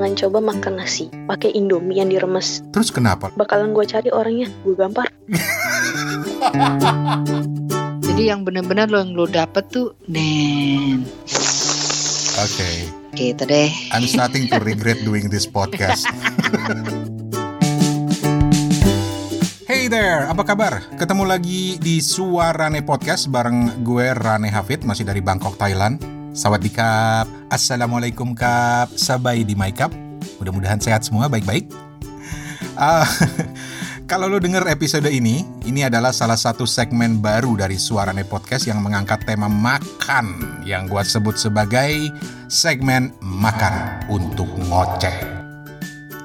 jangan coba makan nasi pakai Indomie yang diremes. Terus kenapa? Bakalan gue cari orangnya, gue gampar. Jadi yang bener-bener lo yang lo dapet tuh Nen. Oke. Okay. Gitu deh. I'm starting to regret doing this podcast. Hey there, apa kabar? Ketemu lagi di Suarane Podcast bareng gue Rane Hafid, masih dari Bangkok, Thailand. Sawadee kap, Assalamualaikum kap, Sabai di my cup. Mudah-mudahan sehat semua, baik-baik. Uh, kalau lo denger episode ini, ini adalah salah satu segmen baru dari Suarane Podcast yang mengangkat tema makan yang gue sebut sebagai segmen makan untuk ngoceh.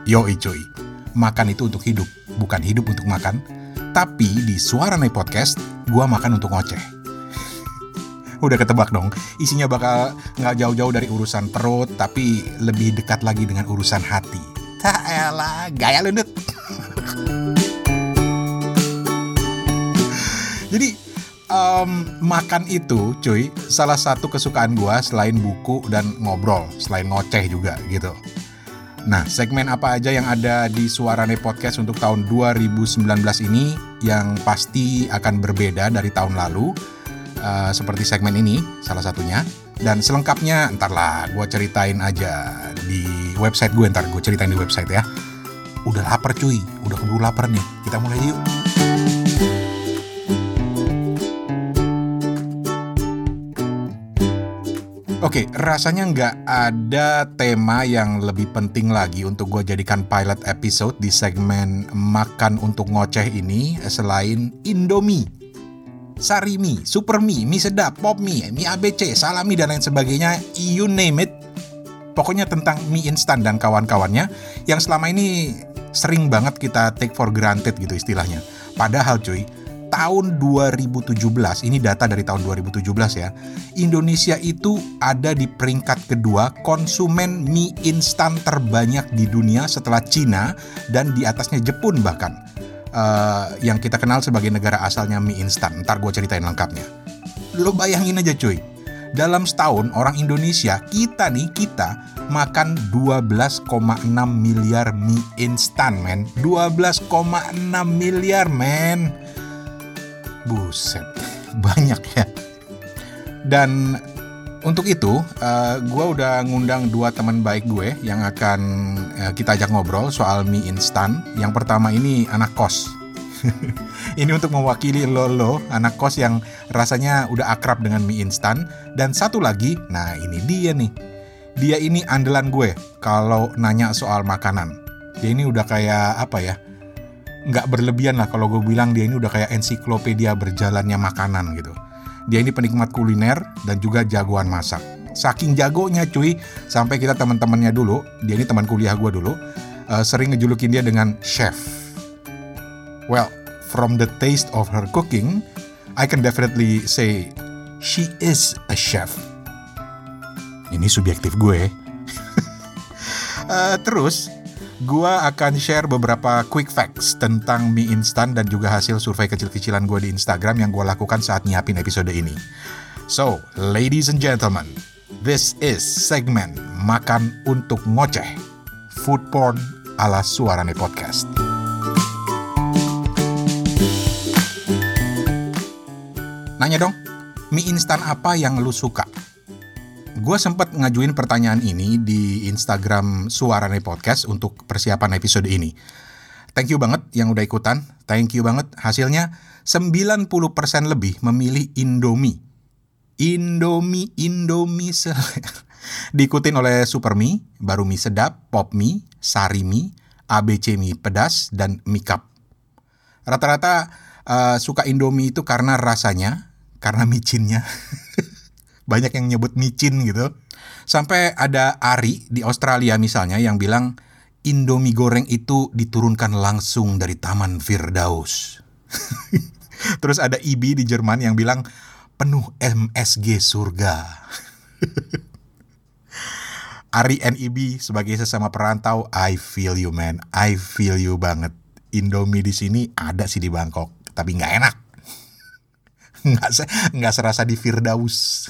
Yo cuy, makan itu untuk hidup bukan hidup untuk makan, tapi di Suara Naik Podcast, gua makan untuk ngoceh. Udah ketebak dong, isinya bakal nggak jauh-jauh dari urusan perut, tapi lebih dekat lagi dengan urusan hati. Tak elah, gaya lundut. Jadi, um, makan itu cuy, salah satu kesukaan gua selain buku dan ngobrol, selain ngoceh juga gitu. Nah, segmen apa aja yang ada di Suarane Podcast untuk tahun 2019 ini yang pasti akan berbeda dari tahun lalu, uh, seperti segmen ini, salah satunya. Dan selengkapnya, entarlah gue ceritain aja di website gue, ntar gue ceritain di website ya. Udah lapar cuy, udah keburu lapar nih, kita mulai yuk. Oke, okay, rasanya nggak ada tema yang lebih penting lagi untuk gue jadikan pilot episode di segmen makan untuk ngoceh ini selain Indomie, Sarimi, Super Mie, mie sedap, pop mie, mie ABC, salami dan lain sebagainya, you name it. Pokoknya tentang mie instan dan kawan-kawannya yang selama ini sering banget kita take for granted gitu istilahnya. Padahal cuy, tahun 2017, ini data dari tahun 2017 ya, Indonesia itu ada di peringkat kedua konsumen mie instan terbanyak di dunia setelah Cina dan di atasnya Jepun bahkan. Uh, yang kita kenal sebagai negara asalnya mie instan. Ntar gue ceritain lengkapnya. Lo bayangin aja cuy, dalam setahun orang Indonesia, kita nih, kita makan 12,6 miliar mie instan men. 12,6 miliar men Buset, banyak ya. Dan untuk itu, uh, gue udah ngundang dua teman baik gue yang akan uh, kita ajak ngobrol soal mie instan. Yang pertama ini anak kos. ini untuk mewakili Lolo, anak kos yang rasanya udah akrab dengan mie instan. Dan satu lagi, nah ini dia nih. Dia ini andalan gue kalau nanya soal makanan. Dia ini udah kayak apa ya? nggak berlebihan lah kalau gue bilang dia ini udah kayak ensiklopedia berjalannya makanan gitu. Dia ini penikmat kuliner dan juga jagoan masak. Saking jagonya cuy, sampai kita teman-temannya dulu, dia ini teman kuliah gue dulu, uh, sering ngejulukin dia dengan chef. Well, from the taste of her cooking, I can definitely say she is a chef. Ini subjektif gue. uh, terus, Gua akan share beberapa quick facts tentang mie instan dan juga hasil survei kecil-kecilan gue di Instagram yang gue lakukan saat nyiapin episode ini. So, ladies and gentlemen, this is segmen Makan untuk Ngoceh, Food Porn ala Suarane Podcast. Nanya dong, mie instan apa yang lu suka? Gue sempat ngajuin pertanyaan ini di Instagram Suarane Podcast untuk persiapan episode ini. Thank you banget yang udah ikutan. Thank you banget. Hasilnya 90% lebih memilih Indomie. Indomie, Indomie Diikutin oleh Super Mie, baru mie sedap, pop mie, sari mie, ABC mie pedas, dan mie cup. Rata-rata uh, suka Indomie itu karena rasanya, karena micinnya. banyak yang nyebut micin gitu. Sampai ada Ari di Australia misalnya yang bilang Indomie goreng itu diturunkan langsung dari Taman Firdaus. Terus ada Ibi di Jerman yang bilang penuh MSG surga. Ari and Ibi sebagai sesama perantau, I feel you man, I feel you banget. Indomie di sini ada sih di Bangkok, tapi nggak enak. nggak nggak serasa di Firdaus.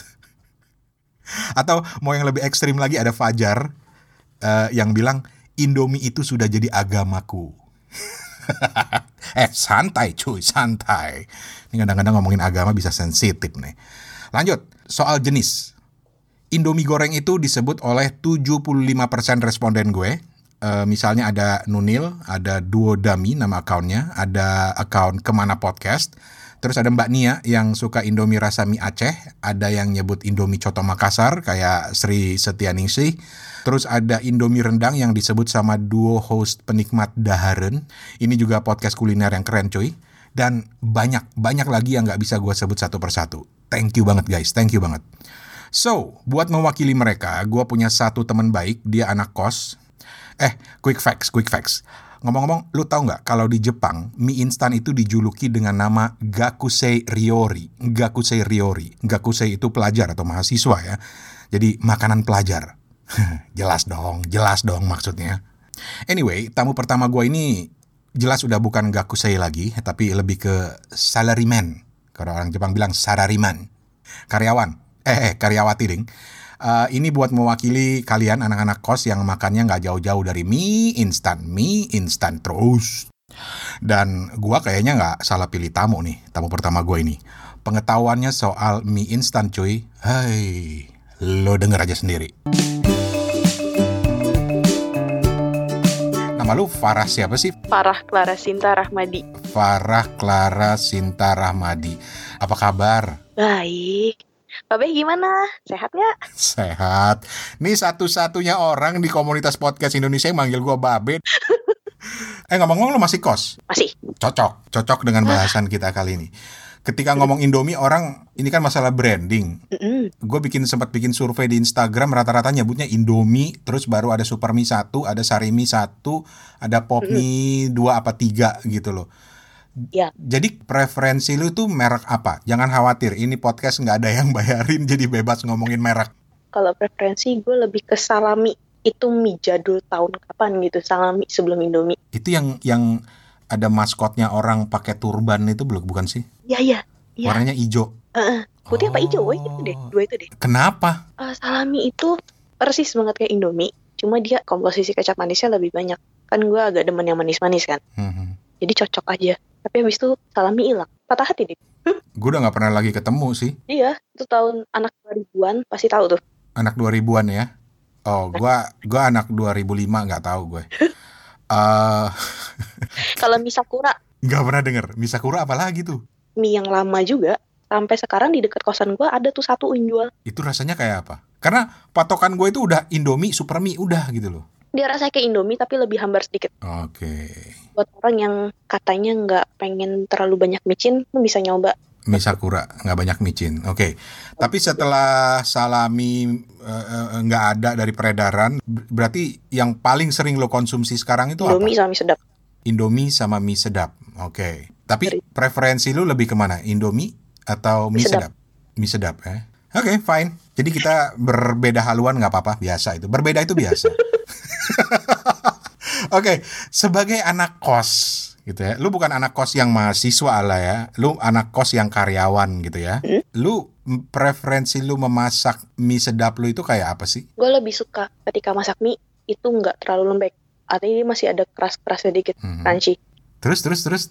Atau mau yang lebih ekstrim lagi ada Fajar. eh, yang bilang Indomie itu sudah jadi agamaku. eh santai cuy, santai. Ini kadang-kadang ngomongin agama bisa sensitif nih. Lanjut, soal jenis. Indomie goreng itu disebut oleh 75% responden gue. Eh, misalnya ada Nunil, ada Duo Dami nama akunnya, ada akun Ke mana Podcast, terus ada Mbak Nia yang suka Indomie rasa mie Aceh, ada yang nyebut Indomie Coto Makassar kayak Sri Setianingsih, terus ada Indomie rendang yang disebut sama duo host penikmat Daharen. Ini juga podcast kuliner yang keren cuy. Dan banyak, banyak lagi yang nggak bisa gue sebut satu persatu. Thank you banget guys, thank you banget. So, buat mewakili mereka, gue punya satu teman baik, dia anak kos. Eh, quick facts, quick facts. Ngomong-ngomong, lu tahu nggak kalau di Jepang mie instan itu dijuluki dengan nama gakusei ryori. Gakusei ryori. Gakusei itu pelajar atau mahasiswa ya. Jadi makanan pelajar. jelas dong, jelas dong maksudnya. Anyway, tamu pertama gue ini jelas udah bukan gakusei lagi, tapi lebih ke salaryman. Kalau orang Jepang bilang sarariman. Karyawan. Eh, eh karyawati ding. Uh, ini buat mewakili kalian anak-anak kos yang makannya nggak jauh-jauh dari mie instan, mie instan terus. Dan gua kayaknya nggak salah pilih tamu nih, tamu pertama gue ini. Pengetahuannya soal mie instan cuy, hai, lo denger aja sendiri. Nama lu Farah siapa sih? Farah Clara Sinta Rahmadi. Farah Clara Sinta Rahmadi. Apa kabar? Baik. Babe gimana? Sehat nggak? Sehat. Nih satu-satunya orang di komunitas podcast Indonesia yang manggil gua Babe. eh ngomong-ngomong lu masih kos? Masih. Cocok, cocok dengan bahasan kita kali ini. Ketika ngomong Indomie orang ini kan masalah branding. Gue bikin sempat bikin survei di Instagram rata-rata nyebutnya Indomie, terus baru ada Super Mie satu, ada Sari Mie satu, ada Pop Mie dua apa tiga gitu loh. Ya. Jadi preferensi lu tuh merek apa? Jangan khawatir, ini podcast nggak ada yang bayarin, jadi bebas ngomongin merek. Kalau preferensi gue lebih ke salami. Itu mie jadul tahun kapan gitu, salami sebelum Indomie. Itu yang yang ada maskotnya orang pakai turban itu belum bukan sih? Ya ya. Iya. Warnanya hijau. Heeh. Putih apa hijau? Oh. Oh, itu deh. Dua itu deh. Kenapa? Eh, salami itu persis banget kayak Indomie. Cuma dia komposisi kecap manisnya lebih banyak. Kan gue agak demen yang manis-manis kan. Hmm. Jadi cocok aja. Tapi habis itu salami hilang. Patah hati deh. Gue udah nggak pernah lagi ketemu sih. Iya, itu tahun anak 2000-an pasti tahu tuh. Anak 2000-an ya. Oh, gua gua anak 2005 nggak tahu gue. Eh, Kalau mie sakura, nggak pernah denger. Misakura apa lagi tuh? mie yang lama juga. Sampai sekarang di dekat kosan gue ada tuh satu yang jual. Itu rasanya kayak apa? Karena patokan gue itu udah Indomie, Super Mie, udah gitu loh. Dia rasanya kayak Indomie tapi lebih hambar sedikit. Oke. Buat orang yang katanya nggak pengen terlalu banyak micin, lu bisa nyoba. Mie Sakura nggak banyak micin. Oke. Tapi setelah salami eh, eh, nggak ada dari peredaran, ber- berarti yang paling sering lo konsumsi sekarang itu Indomie apa? sama mie sedap. Indomie sama mie sedap. Oke. Tapi preferensi lu lebih ke mana? Indomie atau mie Mie sedap. sedap? Mie sedap ya. Oke, fine. Jadi kita berbeda haluan nggak apa-apa, biasa itu. Berbeda itu biasa. Oke, sebagai anak kos gitu ya. Lu bukan anak kos yang mahasiswa lah ya. Lu anak kos yang karyawan gitu ya. Lu m- preferensi lu memasak mie sedap lu itu kayak apa sih? Gue lebih suka ketika masak mie itu nggak terlalu lembek. Artinya dia masih ada keras-kerasnya dikit, Mhm. crunchy. Terus terus terus.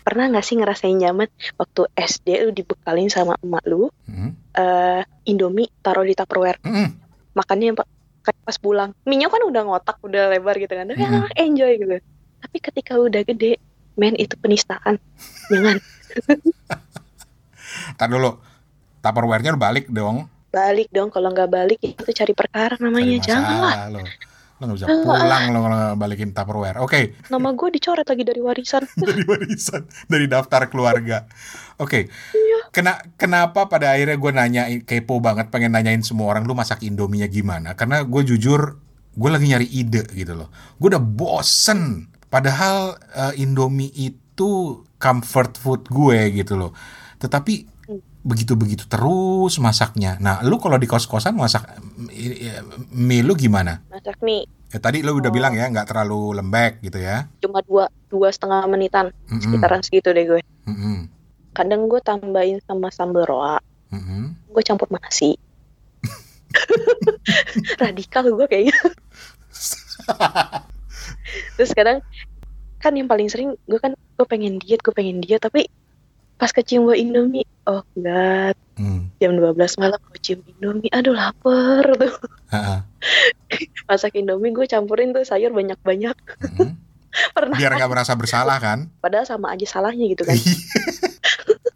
Pernah nggak sih ngerasain zaman waktu SD lu dibekalin sama emak lu Mhm. eh Indomie taruh di Tupperware Mhm. makannya kayak pas pulang minyak kan udah ngotak udah lebar gitu kan tapi Mm. anak enjoy gitu tapi ketika udah gede men itu penistaan jangan Tar dulu. Tupperware-nya balik dong. balik dong kalau nggak balik itu cari perkara namanya Cari janganlah lo. Lo nggak bisa pulang lo kalau nggak balikin Tupperware. Oke, nama gue dicoret lagi dari warisan dari warisan, dari daftar keluarga. Oke. Kena kenapa pada akhirnya gue nanya kepo banget pengen nanyain semua orang lu masak indominya gimana? Karena gue jujur gue lagi nyari ide gitu loh. Gue udah bosen. Padahal eh, Indomie itu comfort food gue gitu loh. Tetapi begitu-begitu terus masaknya. Nah, lu kalau di kos-kosan masak mie lu gimana? masak mie Ya, tadi lu udah Oh. bilang ya nggak terlalu lembek gitu ya. cuma dua dua setengah menitan Mm-mm, sekitaran segitu deh gue mm-mm, kadang gue tambahin sama sambal roa mm-mm. gue campur nasi. Radikal gue kayaknya. Terus kadang kan yang paling sering gue kan gue pengen diet gue pengen diet tapi pas kecium gue indomie oh god. Hmm. jam 12 malam gue cium indomie aduh lapar tuh. Masak indomie gue campurin tuh sayur banyak-banyak. Mm-mm. pernah. Biar nggak merasa bersalah kan? padahal sama aja salahnya gitu kan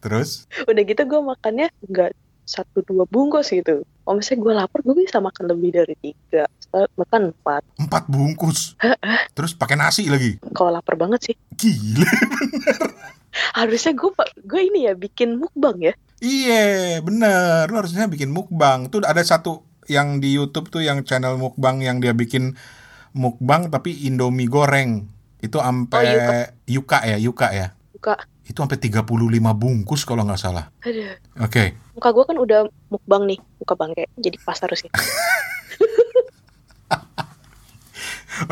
Terus? udah gitu gue makannya nggak satu dua bungkus gitu kalau misalnya gue lapar gue bisa makan lebih dari tiga makan empat Empat bungkus. Terus pakai nasi lagi. kalau lapar banget sih Gila. harusnya gue gue ini ya bikin mukbang ya Iya, bener. Lu harusnya bikin mukbang. Tuh ada satu yang di YouTube tuh yang channel mukbang yang dia bikin mukbang tapi Indomie goreng. Itu sampai Oh, Yuka. Yuka ya, Yuka ya. muka Itu sampai 35 bungkus kalau nggak salah. aduh Oke. muka gue kan udah mukbang nih muka bangke jadi pas harusnya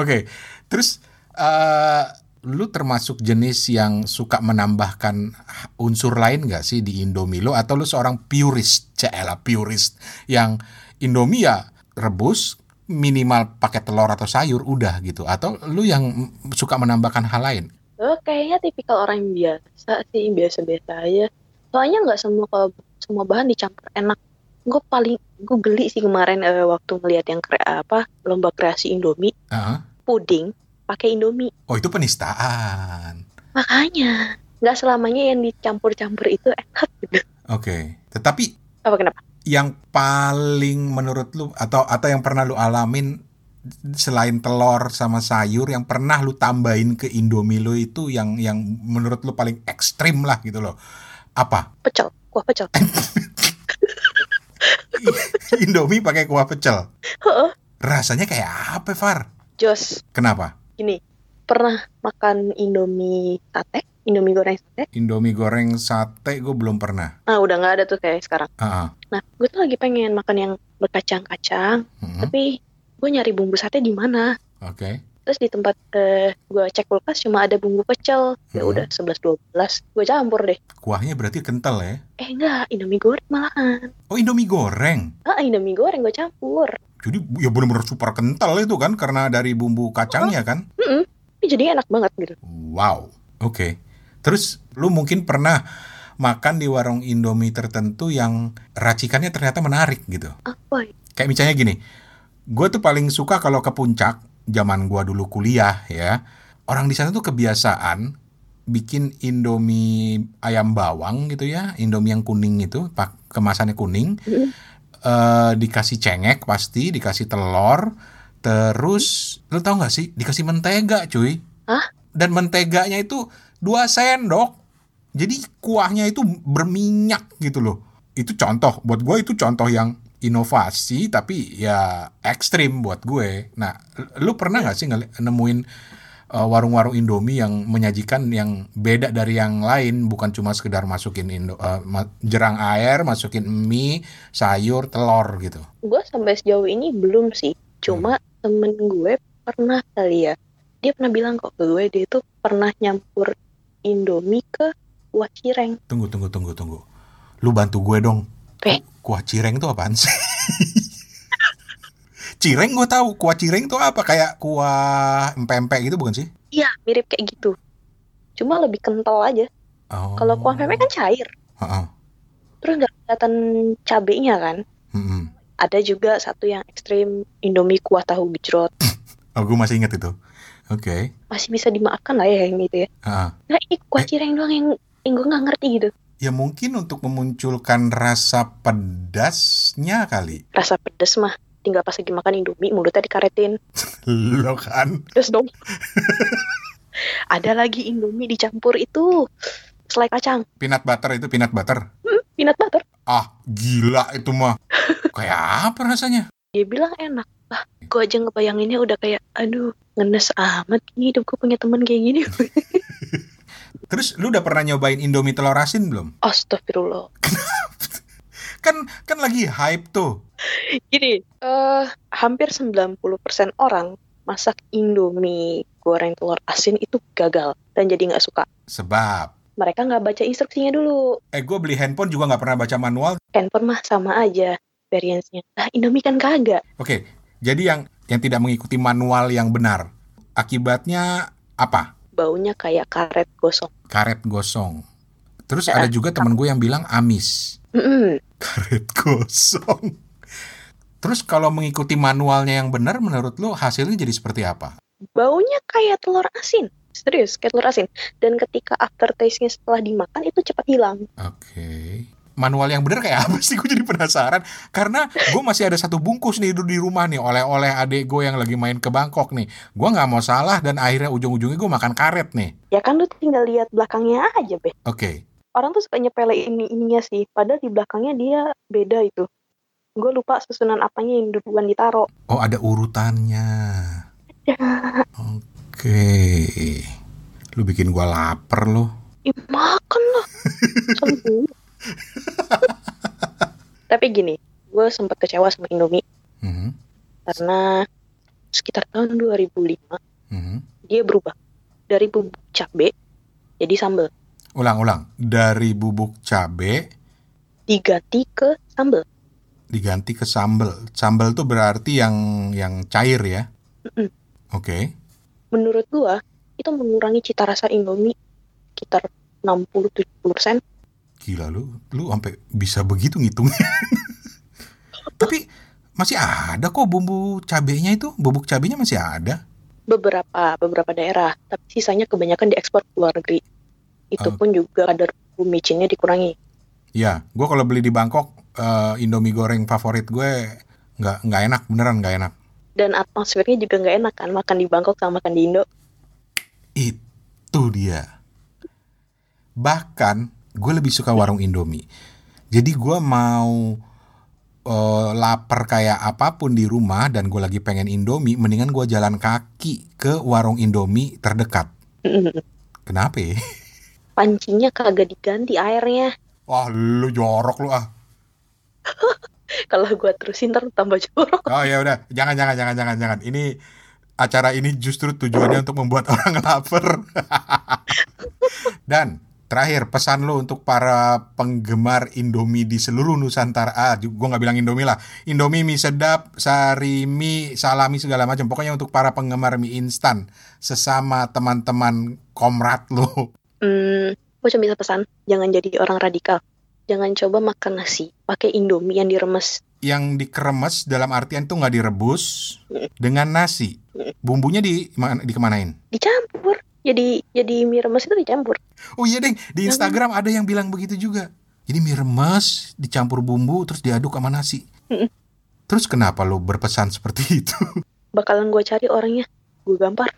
Oke. Terus eh lu termasuk jenis yang suka menambahkan unsur lain nggak sih di Indomie lu atau lu seorang purist, celah purist yang Indomie ya rebus minimal pakai telur atau sayur udah gitu atau lu yang suka menambahkan hal lain? Oh, kayaknya tipikal orang yang biasa sih, biasa-biasa aja. Soalnya nggak semua kalau semua bahan dicampur enak. Gue paling gue geli sih kemarin eh, waktu ngeliat yang kre, apa lomba kreasi Indomie, Heeh. puding pakai Indomie. Oh itu penistaan. Makanya nggak selamanya yang dicampur-campur itu enak gitu. Oke. Tetapi Apa kenapa? yang paling menurut lu atau atau yang pernah lu alamin selain telur sama sayur yang pernah lu tambahin ke Indomie lu itu yang yang menurut lu paling ekstrim lah gitu loh. Apa? Pecel, kuah pecel. Indomie pakai kuah pecel. Rasanya kayak apa, Far? Jos, Kenapa? gini, pernah makan Indomie sate? Indomie goreng sate? Indomie goreng sate gue belum pernah. Nah, udah nggak ada tuh kayak sekarang. Ah, ah. Nah, gue tuh lagi pengen makan yang berkacang-kacang, Mm-mm. tapi gue nyari bumbu sate di mana? Oke. Terus di tempat eh, gue cek kulkas cuma ada bumbu pecel. Ya Hmm. udah 11 12. Gue campur deh. Kuahnya berarti kental ya? Eh enggak, Indomie goreng malahan. Oh, Indomie goreng. Ah, Indomie goreng gue campur. Jadi ya bener-bener super kental itu kan karena dari bumbu kacangnya kan? Mm-mm. Ini jadi enak banget gitu. Wow, oke. Terus lu mungkin pernah makan di warung Indomie tertentu yang racikannya ternyata menarik gitu. Apa ya? Kayak misalnya gini, gue tuh paling suka kalau ke puncak, zaman gua dulu kuliah ya, orang di sana tuh kebiasaan bikin Indomie ayam bawang gitu ya, Indomie yang kuning itu, pak kemasannya kuning, Mm-mm. eh, dikasih cengek pasti, dikasih telur, terus lu tau gak sih dikasih mentega cuy? Hah? Dan menteganya itu dua sendok, jadi kuahnya itu berminyak gitu loh. Itu contoh buat gue itu contoh yang inovasi tapi ya ekstrim buat gue. Nah, lu pernah nggak sih nemuin uh, warung-warung Indomie yang menyajikan yang beda dari yang lain, bukan cuma sekedar masukin Indo, uh, ma- jerang air, masukin mie, sayur, telur gitu. Gue sampai sejauh ini belum sih. Cuma temen gue pernah kali ya. Dia pernah bilang kok ke gue dia tuh pernah nyampur Indomie ke kuah cireng. Tunggu, tunggu, tunggu, tunggu. Lu bantu gue dong. Pe. Kuah cireng tuh apaan sih? cireng gue tahu. Kuah cireng tuh apa? Kayak kuah empek-empek gitu bukan sih? Iya, mirip kayak gitu. Cuma lebih kental aja. Oh. Kalau kuah pempek kan cair. Heeh. Terus nggak kelihatan cabenya kan. Mm-mm. Ada juga satu yang ekstrim Indomie kuah tahu gejrot. Oh, gue masih inget itu. Oke. Masih bisa dimaafkan lah ya yang itu ya. Heeh. Nah ini kuah Eh. cireng doang yang, yang gue nggak ngerti gitu. Ya mungkin untuk memunculkan rasa pedasnya kali. Rasa pedes mah tinggal pas lagi makan Indomie mulutnya dikaretin. Lo kan. Terus dong. Ada lagi Indomie dicampur itu selai kacang, Peanut butter itu peanut butter. peanut butter. Ah, gila itu mah. Kayak apa rasanya? Dia bilang enak. Lah, gue aja ngebayanginnya udah kayak, aduh, ngenes amat nih hidup gue punya temen kayak gini. Terus lu udah pernah nyobain Indomie telur asin belum? Astagfirullah. Kan kan lagi hype tuh. Gini, eh hampir 90% orang masak Indomie goreng telur asin itu gagal dan jadi nggak suka. Sebab Mereka nggak baca instruksinya dulu. eh gue beli handphone juga nggak pernah baca manual. Handphone mah sama aja variance-nya. Nah, Indomie kan kagak. Oke, jadi yang yang tidak mengikuti manual yang benar. Akibatnya apa? Baunya kayak karet gosong. Karet gosong. Terus Ya. ada juga temen gue yang bilang amis. Mm-mm. Karet gosong. Terus kalau mengikuti manualnya yang benar, menurut lo hasilnya jadi seperti apa? Baunya kayak telur asin. Serius, kayak telur asin. Dan ketika aftertaste-nya setelah dimakan itu cepat hilang. Oke. Manual yang benar kayak apa sih? Gue jadi penasaran. Karena gue masih ada satu bungkus nih di rumah nih. Oleh-oleh adik gue yang lagi main ke Bangkok nih. Gue nggak mau salah dan akhirnya ujung-ujungnya gue makan karet nih. Ya kan lu tinggal lihat belakangnya aja, Be. Oke. Orang tuh suka nyepele ini ininya sih. Padahal di belakangnya dia beda itu. Gue lupa susunan apanya yang duluan ditaro. Oh ada urutannya. Oke. Lu bikin gue lapar loh. Ih, makan lah. Tapi gini, gue sempat kecewa sama Indomie Mhm, karena sekitar tahun 2005 mhm. dia berubah dari bubuk cabe jadi sambal Ulang-ulang. Dari bubuk cabe diganti ke sambal. diganti ke sambal. Sambal tuh berarti yang yang cair ya. Mm-mm. Oke. Menurut gua itu mengurangi cita rasa Indomie sekitar 60-70%. Gila lu, lu sampai bisa begitu ngitungnya. Tapi masih ada kok bumbu cabenya itu, bubuk cabenya masih ada. Beberapa beberapa daerah, tapi sisanya kebanyakan diekspor ke luar negeri. Itu Oh. pun juga kadar bumbu micinnya dikurangi. Ya, gue kalau beli di Bangkok eh, Indomie goreng favorit gue nggak nggak enak, beneran nggak enak. Dan atmosfernya juga nggak enak kan makan di Bangkok sama makan di Indo. Itu dia. Bahkan gue lebih suka warung Indomie. Jadi gue mau eh, lapar kayak apa pun di rumah dan gue lagi pengen Indomie, mendingan gue jalan kaki ke warung Indomie terdekat. Kenapa? ya? Pancinya kagak diganti airnya. Wah, lu jorok lu ah. Kalau gua terusin ntar tambah jorok. Oh ya udah, jangan jangan jangan jangan jangan. Ini acara ini justru tujuannya untuk membuat orang lapar. Dan terakhir pesan lu untuk para penggemar Indomie di seluruh Nusantara. Ah, gue nggak bilang Indomie lah. Indomie mie sedap, sari mie, salami segala macam. Pokoknya untuk para penggemar mie instan sesama teman-teman komrad lu. Hmm, gue cuma bisa pesan, jangan jadi orang radikal. Jangan coba makan nasi pakai Indomie yang diremes. Yang dikeremes dalam artian tuh nggak direbus dengan nasi. Bumbunya di mana- dikemanain? Dicampur. Jadi jadi mie remes itu dicampur. Oh iya deng, di Instagram ada yang bilang begitu juga. Jadi mie remes dicampur bumbu terus diaduk sama nasi. Terus kenapa lo berpesan seperti itu? Bakalan gue cari orangnya. Gue gampar.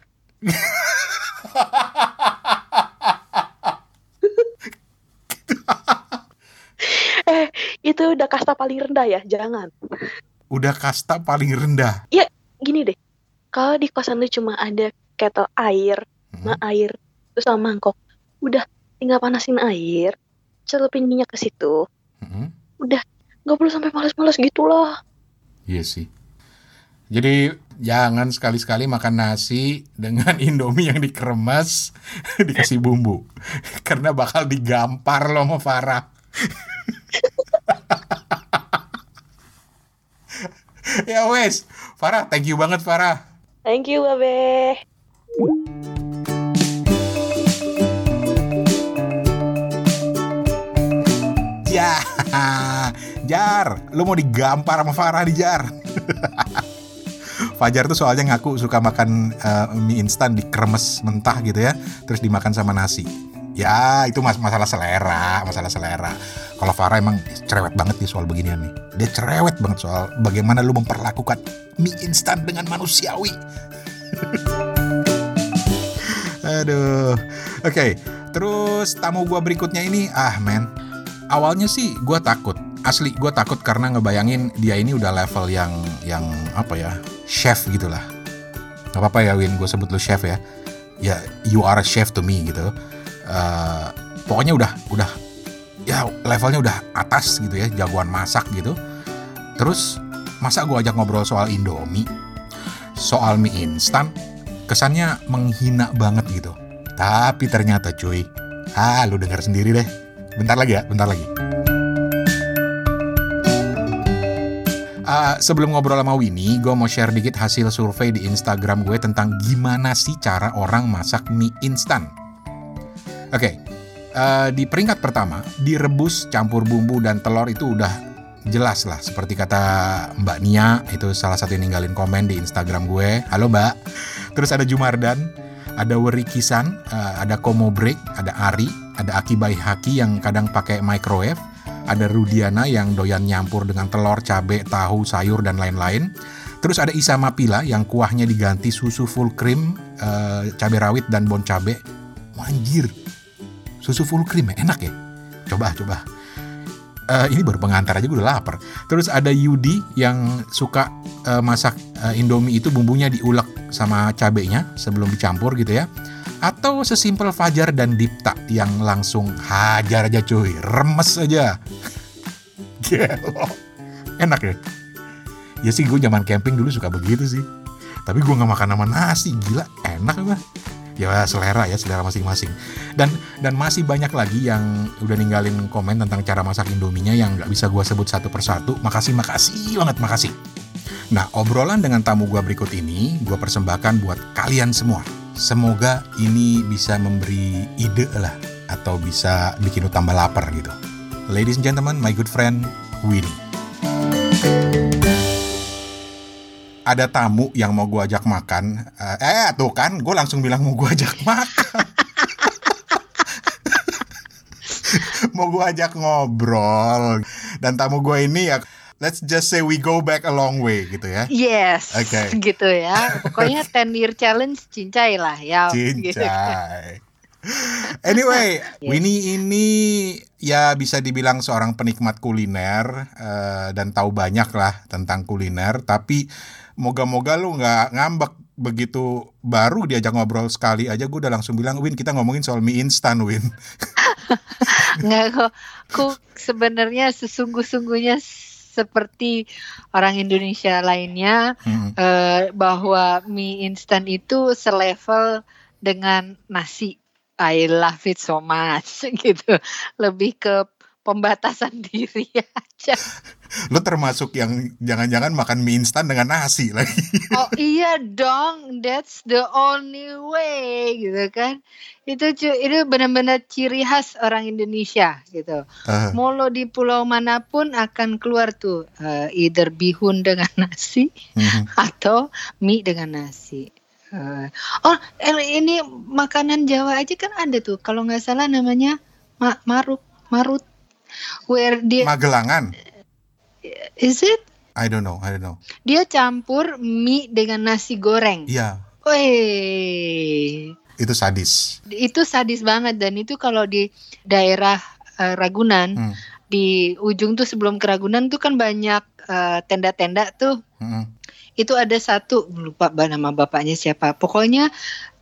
eh, itu udah kasta paling rendah ya, jangan. Udah kasta paling rendah. Gini deh, kalau di kosan lu cuma ada kettle air, Hmm. nah air, terus sama mangkok, udah tinggal panasin air, celupin minyak ke situ, Mm-mm. nggak perlu sampai males-males gitu loh. Iya sih. Jadi jangan sekali-sekali makan nasi dengan Indomie yang dikeremes dikasih bumbu. Karena bakal digampar lo sama Farah. ya wes, Farah, thank you banget Farah. Thank you, Babe. Ya, Jar, lu mau digampar sama Farah di Jar. Fajar tuh soalnya ngaku suka makan eh, mie instan dikremes mentah gitu ya, terus dimakan sama nasi. Ya, itu mas masalah selera, masalah selera. Kalau Farah emang cerewet banget nih soal beginian nih. Dia cerewet banget soal bagaimana lu memperlakukan mie instan dengan manusiawi. Aduh. Oke, terus tamu gua berikutnya ini, ah men, awalnya sih gue takut. Asli gue takut karena ngebayangin dia ini udah level yang yang apa ya chef gitulah nggak apa-apa ya Win gue sebut lu chef ya. Ya you are a chef to me gitu. Eh, pokoknya udah udah ya levelnya udah atas gitu ya jagoan masak gitu. Terus masa gue ajak ngobrol soal Indomie? Soal mie instan? Kesannya menghina banget gitu. Tapi ternyata cuy ah lu dengar sendiri deh Bentar lagi ya, bentar lagi. Uh, sebelum ngobrol sama Winnie, gue mau share dikit hasil survei di Instagram gue tentang gimana sih cara orang masak mie instan. Oke, okay, uh, di peringkat pertama, direbus, campur bumbu dan telur itu udah jelas lah. Seperti kata Mbak Nia, itu salah satu yang ninggalin komen di Instagram gue. Halo Mbak. Terus ada Jumardan, ada Weri Kisan, uh, ada Komo Break, ada Ari, ada Akibai Haki yang kadang pakai microwave, ada Rudiana yang doyan nyampur dengan telur, cabai, tahu, sayur, dan lain-lain. Terus ada Isa Mapila yang kuahnya diganti susu full cream, uh, cabai rawit, dan bon cabai. Manjir, susu full cream ya, enak ya? Coba, coba. Uh, ini baru pengantar aja gue udah lapar. Terus ada Yudi yang suka uh, masak uh, Indomie itu bumbunya diulek sama cabenya sebelum dicampur gitu ya atau sesimpel Fajar dan Dipta yang langsung hajar aja cuy, remes aja. Gelo. Enak ya? Ya sih gue zaman camping dulu suka begitu sih. Tapi gue gak makan sama nasi, gila enak apa? Ya selera ya, selera masing-masing. Dan dan masih banyak lagi yang udah ninggalin komen tentang cara masak indominya yang gak bisa gue sebut satu persatu. Makasih, makasih banget, makasih. Nah, obrolan dengan tamu gue berikut ini gue persembahkan buat kalian semua Semoga ini bisa memberi ide lah atau bisa bikin lu tambah lapar gitu. Ladies and gentlemen, my good friend Winnie. Ada tamu yang mau gue ajak makan. Eh, tuh kan, gue langsung bilang mau gue ajak makan. mau gue ajak ngobrol. Dan tamu gue ini ya let's just say we go back a long way gitu ya. Yes. Oke. Okay. Gitu ya. Pokoknya 10 year challenge cincai lah ya. Cincai. Gitu. Anyway, yes. Winnie ini ya bisa dibilang seorang penikmat kuliner uh, dan tahu banyak lah tentang kuliner. Tapi moga-moga lu nggak ngambek begitu baru diajak ngobrol sekali aja gue udah langsung bilang Win kita ngomongin soal mie instan Win nggak kok ku sebenarnya sesungguh-sungguhnya seperti orang Indonesia lainnya hmm. uh, bahwa mie instan itu selevel dengan nasi. I love it so much gitu. Lebih ke pembatasan diri aja. Lo termasuk yang jangan-jangan makan mie instan dengan nasi lagi. oh iya dong, that's the only way gitu kan. Itu itu benar-benar ciri khas orang Indonesia gitu. Uh. Mau lo di pulau mana pun akan keluar tuh uh, either bihun dengan nasi uh mhm. -huh. atau mie dengan nasi. Uh, oh ini makanan Jawa aja kan ada tuh kalau nggak salah namanya ma maruk marut where dia Magelangan. Is it? I don't know, I don't know. Dia campur mie dengan nasi goreng. Iya. Wih. Itu sadis. Itu sadis banget dan itu kalau di daerah uh, Ragunan hmm. di ujung tuh sebelum ke Ragunan tuh kan banyak eh, tenda-tenda uh, tuh. Hmm. Itu ada satu lupa nama bapaknya siapa. Pokoknya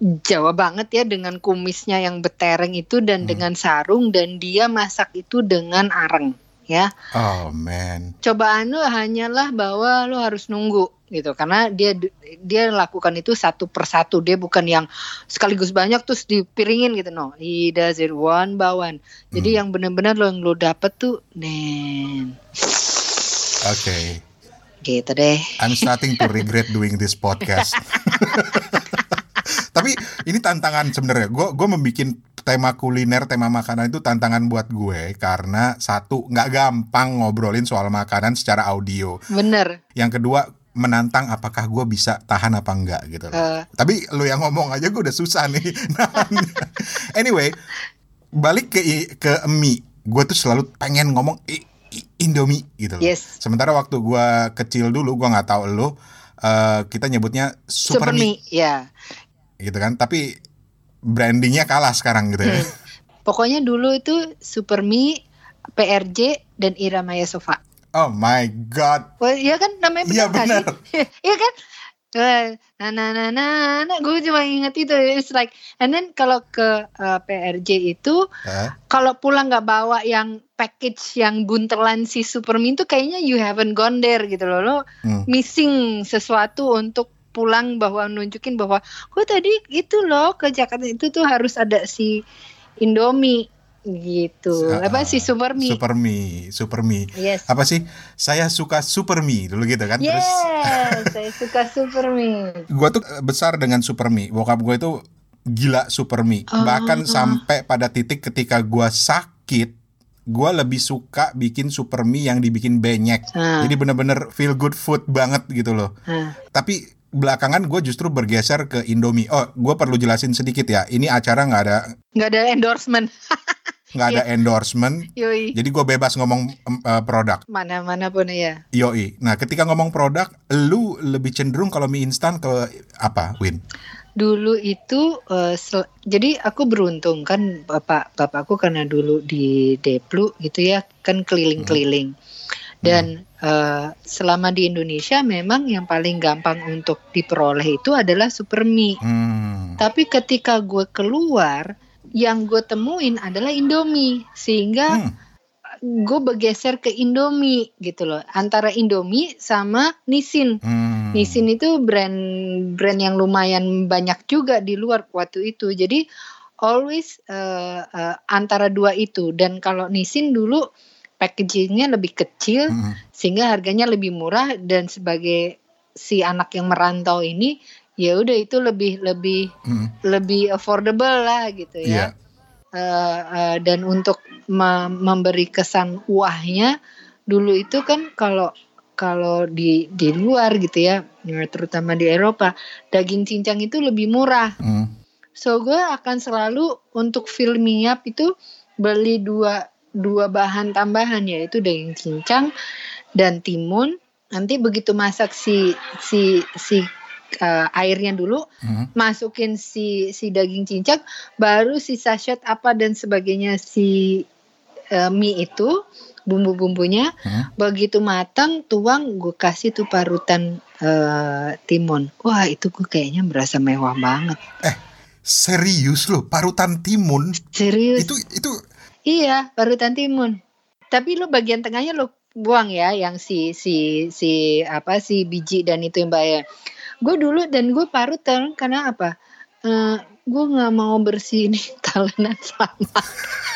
Jawa banget ya dengan kumisnya yang betereng itu dan hmm. dengan sarung dan dia masak itu dengan areng ya. Oh man. Cobaan lu hanyalah bahwa lu harus nunggu gitu karena dia dia lakukan itu satu persatu dia bukan yang sekaligus banyak terus dipiringin gitu no he does it one by one jadi hmm. yang benar-benar lo yang lo dapet tuh nen oke okay. Gitu deh. I'm starting to regret doing this podcast. Tapi ini tantangan sebenarnya. Gue gue membuat tema kuliner, tema makanan itu tantangan buat gue karena satu nggak gampang ngobrolin soal makanan secara audio. Bener. Yang kedua menantang apakah gue bisa tahan apa enggak gitu. Uh. Tapi lo yang ngomong aja gue udah susah nih. anyway, balik ke ke mie. Gue tuh selalu pengen ngomong Indomie gitu loh. Yes. Sementara waktu gua kecil dulu gua nggak tahu lo uh, kita nyebutnya Super, Super Mie. ya. Gitu kan, tapi brandingnya kalah sekarang gitu ya. Hmm. Pokoknya dulu itu Super Mie, PRJ dan Iramaya Sofa. Oh my god. Oh, iya kan namanya benar. Iya benar. Iya kan? nah nah nah nah, nah gue cuma inget itu it's like and then kalau ke uh, PRJ itu huh? kalau pulang nggak bawa yang package yang buntelan si Supermin itu kayaknya you haven't gone there gitu loh. Lo hmm. missing sesuatu untuk pulang bahwa nunjukin bahwa gue tadi itu loh ke Jakarta itu tuh harus ada si Indomie gitu. Uh, apa sih super mie super mie super mie yes. apa sih? Saya suka super mie dulu gitu kan yes, terus saya suka super mie gue tuh besar dengan super mie bokap gue itu gila super mie oh, bahkan sampai pada titik ketika gue sakit gue lebih suka bikin super mie yang dibikin benyek uh. jadi bener-bener feel good food banget gitu loh uh. tapi belakangan gue justru bergeser ke Indomie. Oh, gue perlu jelasin sedikit ya. Ini acara nggak ada nggak ada endorsement. nggak ada yeah. endorsement. Yoi. Jadi gue bebas ngomong uh, produk. Mana-mana pun ya. Yoi. Nah, ketika ngomong produk, lu lebih cenderung kalau mie instan ke apa, Win? Dulu itu uh, jadi aku beruntung kan bapak bapakku karena dulu di Deplu gitu ya kan keliling-keliling. Hmm. Dan hmm. uh, selama di Indonesia memang yang paling gampang untuk diperoleh itu adalah super mie. Hmm. Tapi ketika gue keluar yang gue temuin adalah Indomie sehingga hmm. Gue bergeser ke Indomie gitu loh antara Indomie sama Nissin hmm. Nissin itu brand brand yang lumayan banyak juga di luar waktu itu jadi always uh, uh, antara dua itu dan kalau Nissin dulu packagingnya lebih kecil hmm. sehingga harganya lebih murah dan sebagai si anak yang merantau ini ya udah itu lebih lebih hmm. lebih affordable lah gitu ya. Yeah. Uh, uh, dan untuk me memberi kesan wahnya dulu itu kan kalau kalau di di luar gitu ya, terutama di Eropa, daging cincang itu lebih murah. Hmm. So gue akan selalu untuk up itu beli dua dua bahan tambahan yaitu daging cincang dan timun. Nanti begitu masak si si si uh, airnya dulu, hmm. masukin si si daging cincang, baru si sachet apa dan sebagainya si uh, mie itu bumbu-bumbunya. Hmm. Begitu matang, tuang, gue kasih tuh parutan uh, timun. Wah itu gue kayaknya merasa mewah banget. Eh serius loh, parutan timun? Serius? Itu itu? Iya, parutan timun. Tapi lo bagian tengahnya lo buang ya, yang si si si apa si biji dan itu yang bayar gue dulu dan gue parutan karena apa uh, gue nggak mau bersihin talenan sama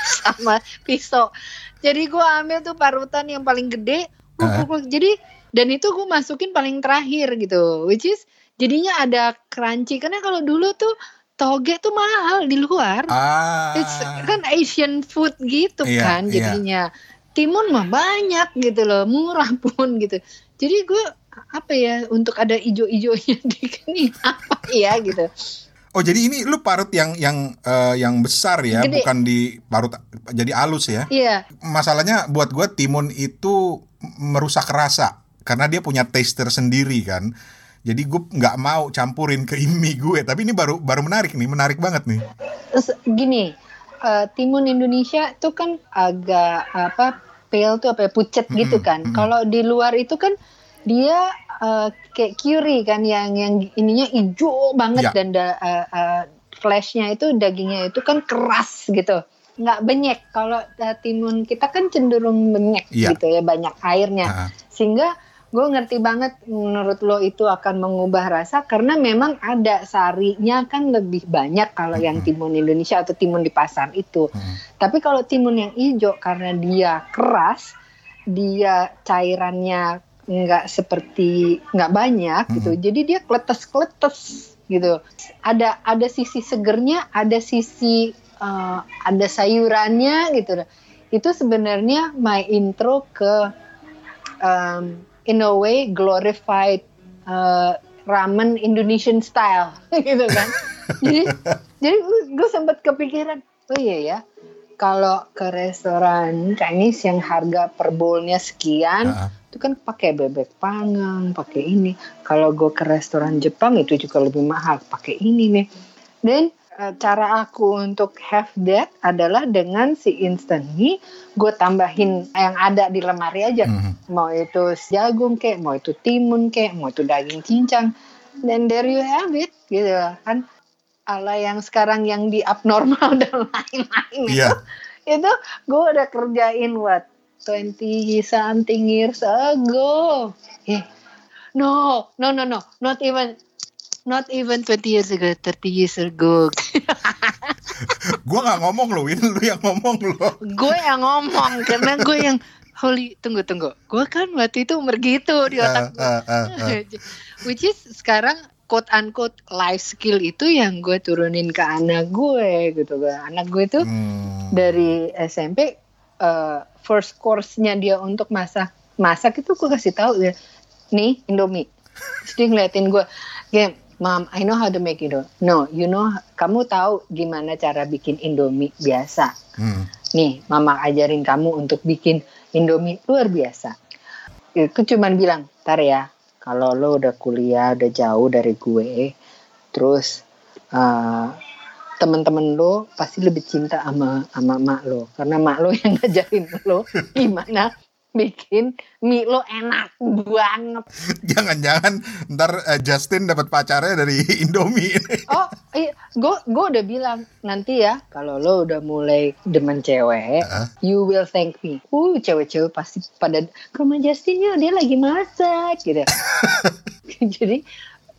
sama pisau jadi gue ambil tuh parutan yang paling gede uh. jadi dan itu gue masukin paling terakhir gitu which is jadinya ada crunchy karena kalau dulu tuh toge tuh mahal di luar ah. It's, kan Asian food gitu iya, kan iya. jadinya iya. timun mah banyak gitu loh murah pun gitu jadi gue apa ya untuk ada ijo-ijonya di sini apa ya gitu. Oh jadi ini lu parut yang yang uh, yang besar ya, Gede. bukan di parut jadi halus ya? Iya. Masalahnya buat gue timun itu merusak rasa karena dia punya taste tersendiri kan. Jadi gue nggak mau campurin ke mie gue. Tapi ini baru baru menarik nih, menarik banget nih. Gini, uh, timun Indonesia tuh kan agak apa pale tuh apa ya, pucet -hmm, gitu kan. -hmm. Kalau di luar itu kan dia uh, kayak curry kan yang yang ininya hijau banget ya. dan da, uh, uh, flashnya itu dagingnya itu kan keras gitu nggak benyek kalau uh, timun kita kan cenderung benyek ya. gitu ya banyak airnya uh. sehingga gue ngerti banget menurut lo itu akan mengubah rasa karena memang ada sarinya kan lebih banyak kalau yang timun Indonesia atau timun di pasar itu. Hmm. Tapi kalau timun yang hijau karena dia keras, dia cairannya nggak seperti nggak banyak hmm. gitu. Jadi dia kletes kletes gitu. Ada ada sisi segernya ada sisi uh, ada sayurannya gitu. Itu sebenarnya my intro ke um, in a way glorified uh, ramen Indonesian style gitu kan. Jadi jadi gue sempat kepikiran oh iya ya kalau ke restoran Chinese yang harga per bowlnya sekian, uh -huh. itu kan pakai bebek panggang, pakai ini. Kalau gue ke restoran Jepang itu juga lebih mahal, pakai ini nih. Dan uh, cara aku untuk have that adalah dengan si instant mie, gue tambahin yang ada di lemari aja. Mhm. -huh. Mau itu jagung kek, mau itu timun kek, mau itu daging cincang. Dan there you have it, gitu kan ala yang sekarang yang di abnormal dan lain-lain yeah. itu itu gue udah kerjain what 20 something years ago yeah. no no no no not even not even 20 years ago 30 years ago gue nggak ngomong loh, Win, lu yang ngomong loh. gue yang ngomong karena gue yang holy tunggu tunggu. Gue kan waktu itu umur gitu di otak gue. Uh, uh, uh, uh. Which is sekarang quote unquote life skill itu yang gue turunin ke anak gue gitu kan anak gue itu hmm. dari SMP uh, eh, first course-nya dia untuk masak masak itu gue kasih tahu ya nih Indomie terus dia ngeliatin gue game Mom, I know how to make it. No, you know, kamu tahu gimana cara bikin Indomie biasa. Hmm. Nih, Mama ajarin kamu untuk bikin Indomie luar biasa. Itu cuman bilang, tar ya, kalau lo udah kuliah udah jauh dari gue terus uh, teman-teman lo pasti lebih cinta sama sama mak lo karena mak lo yang ngajarin lo gimana bikin mie lo enak banget. Jangan-jangan ntar uh, Justin dapat pacarnya dari Indomie. oh, iya, gue gue udah bilang nanti ya kalau lo udah mulai demen cewek, uh. you will thank me. Uh, cewek-cewek pasti pada ke rumah Justin ya dia lagi masak gitu. Jadi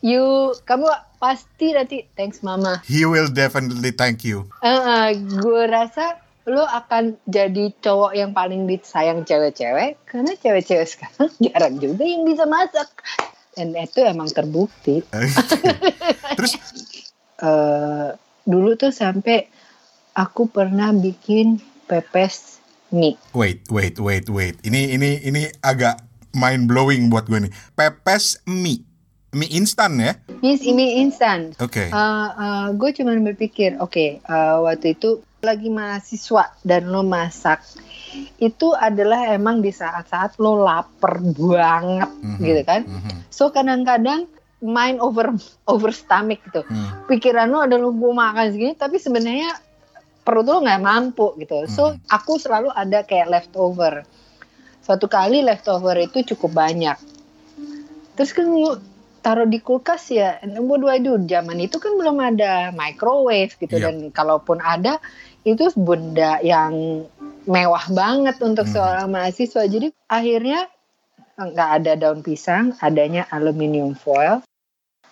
you kamu pasti nanti thanks mama. He will definitely thank you. Uh, uh, gue rasa lo akan jadi cowok yang paling disayang cewek-cewek karena cewek-cewek sekarang jarang juga yang bisa masak dan itu emang terbukti. Terus uh, dulu tuh sampai aku pernah bikin pepes mie. Wait, wait, wait, wait. Ini ini ini agak mind blowing buat gue nih. Pepes mie. Mie instan ya? Mie, mie instan. Oke. Okay. Uh, uh, eh, gue cuma berpikir, oke, okay, uh, waktu itu lagi mahasiswa dan lo masak itu adalah emang di saat-saat lo lapar banget mm-hmm. gitu kan mm-hmm. so kadang-kadang mind over over stomach gitu mm. pikiran lo adalah gue makan segini tapi sebenarnya perut lo nggak mampu gitu so mm-hmm. aku selalu ada kayak leftover suatu kali leftover itu cukup banyak terus kan taruh di kulkas ya what do I do zaman itu kan belum ada microwave gitu yeah. dan kalaupun ada itu benda yang mewah banget untuk hmm. seorang mahasiswa jadi akhirnya nggak ada daun pisang adanya aluminium foil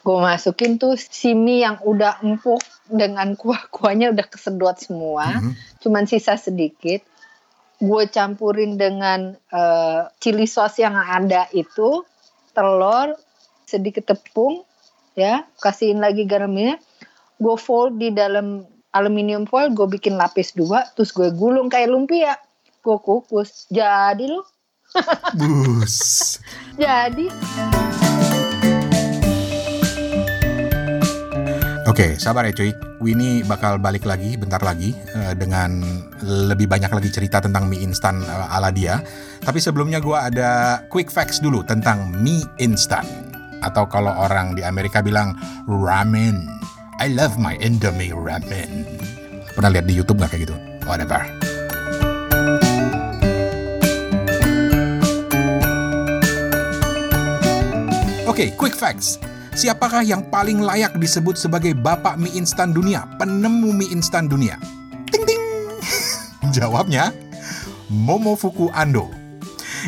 gue masukin tuh simi yang udah empuk dengan kuah-kuahnya udah kesedot semua -hmm. cuman sisa sedikit gue campurin dengan uh, chili sauce yang ada itu telur sedikit tepung ya kasihin lagi garamnya. Gue fold di dalam aluminium foil gue bikin lapis dua terus gue gulung kayak lumpia. Gue kukus. Jadi lo bus. Jadi. Oke, okay, sabar ya cuy. Winnie bakal balik lagi bentar lagi uh, dengan lebih banyak lagi cerita tentang mie instan uh, ala dia. Tapi sebelumnya gue ada quick facts dulu tentang mie instan atau kalau orang di Amerika bilang ramen. I love my Indomie ramen. Pernah lihat di YouTube nggak kayak gitu? Whatever. Oke, okay, quick facts. Siapakah yang paling layak disebut sebagai bapak mie instan dunia, penemu mie instan dunia? Ting ting. Jawabnya Momofuku Ando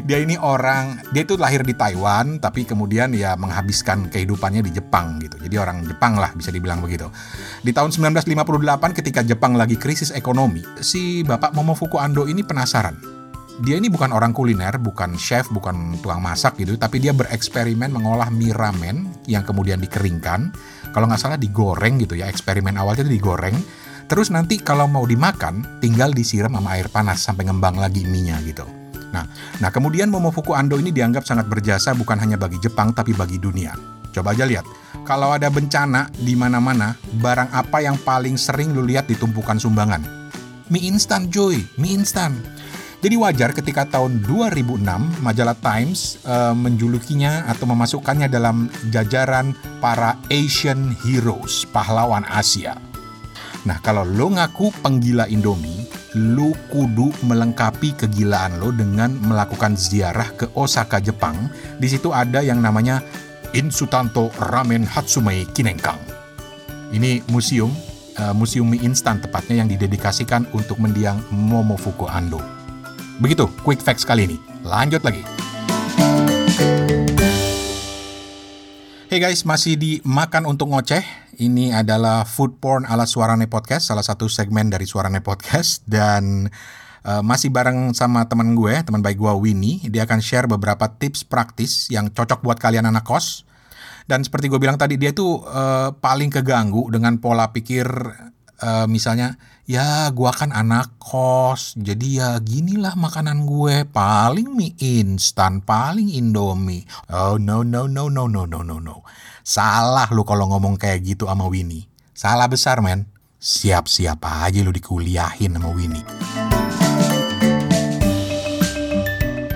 dia ini orang dia itu lahir di Taiwan tapi kemudian ya menghabiskan kehidupannya di Jepang gitu. Jadi orang Jepang lah bisa dibilang begitu. Di tahun 1958 ketika Jepang lagi krisis ekonomi, si Bapak Momofuku Ando ini penasaran. Dia ini bukan orang kuliner, bukan chef, bukan tukang masak gitu, tapi dia bereksperimen mengolah mie ramen yang kemudian dikeringkan. Kalau nggak salah digoreng gitu ya, eksperimen awalnya itu digoreng. Terus nanti kalau mau dimakan, tinggal disiram sama air panas sampai ngembang lagi mie-nya gitu. Nah, nah kemudian Momofuku Ando ini dianggap sangat berjasa bukan hanya bagi Jepang tapi bagi dunia. Coba aja lihat, kalau ada bencana di mana-mana, barang apa yang paling sering lu lihat ditumpukan sumbangan? Mie instan joy, mie instan. Jadi wajar ketika tahun 2006 majalah Times uh, menjulukinya atau memasukkannya dalam jajaran para Asian Heroes, pahlawan Asia. Nah, kalau lo ngaku penggila Indomie, lu kudu melengkapi kegilaan lo dengan melakukan ziarah ke Osaka, Jepang. Di situ ada yang namanya Insutanto Ramen Hatsumei Kinenkang. Ini museum, uh, museum mie instan tepatnya yang didedikasikan untuk mendiang Momofuku Ando. Begitu, quick facts kali ini. Lanjut lagi. Hey guys, masih di Makan Untuk Ngoceh Ini adalah Food Porn ala Suarane Podcast, salah satu segmen dari Suarane Podcast dan uh, masih bareng sama teman gue, teman baik gue Winnie. Dia akan share beberapa tips praktis yang cocok buat kalian anak kos. Dan seperti gue bilang tadi dia tuh uh, paling keganggu dengan pola pikir uh, misalnya ya gue kan anak kos jadi ya ginilah makanan gue paling mie instan paling indomie oh no no no no no no no no salah lu kalau ngomong kayak gitu sama Winnie. Salah besar men. Siap-siap aja lu dikuliahin sama Winnie.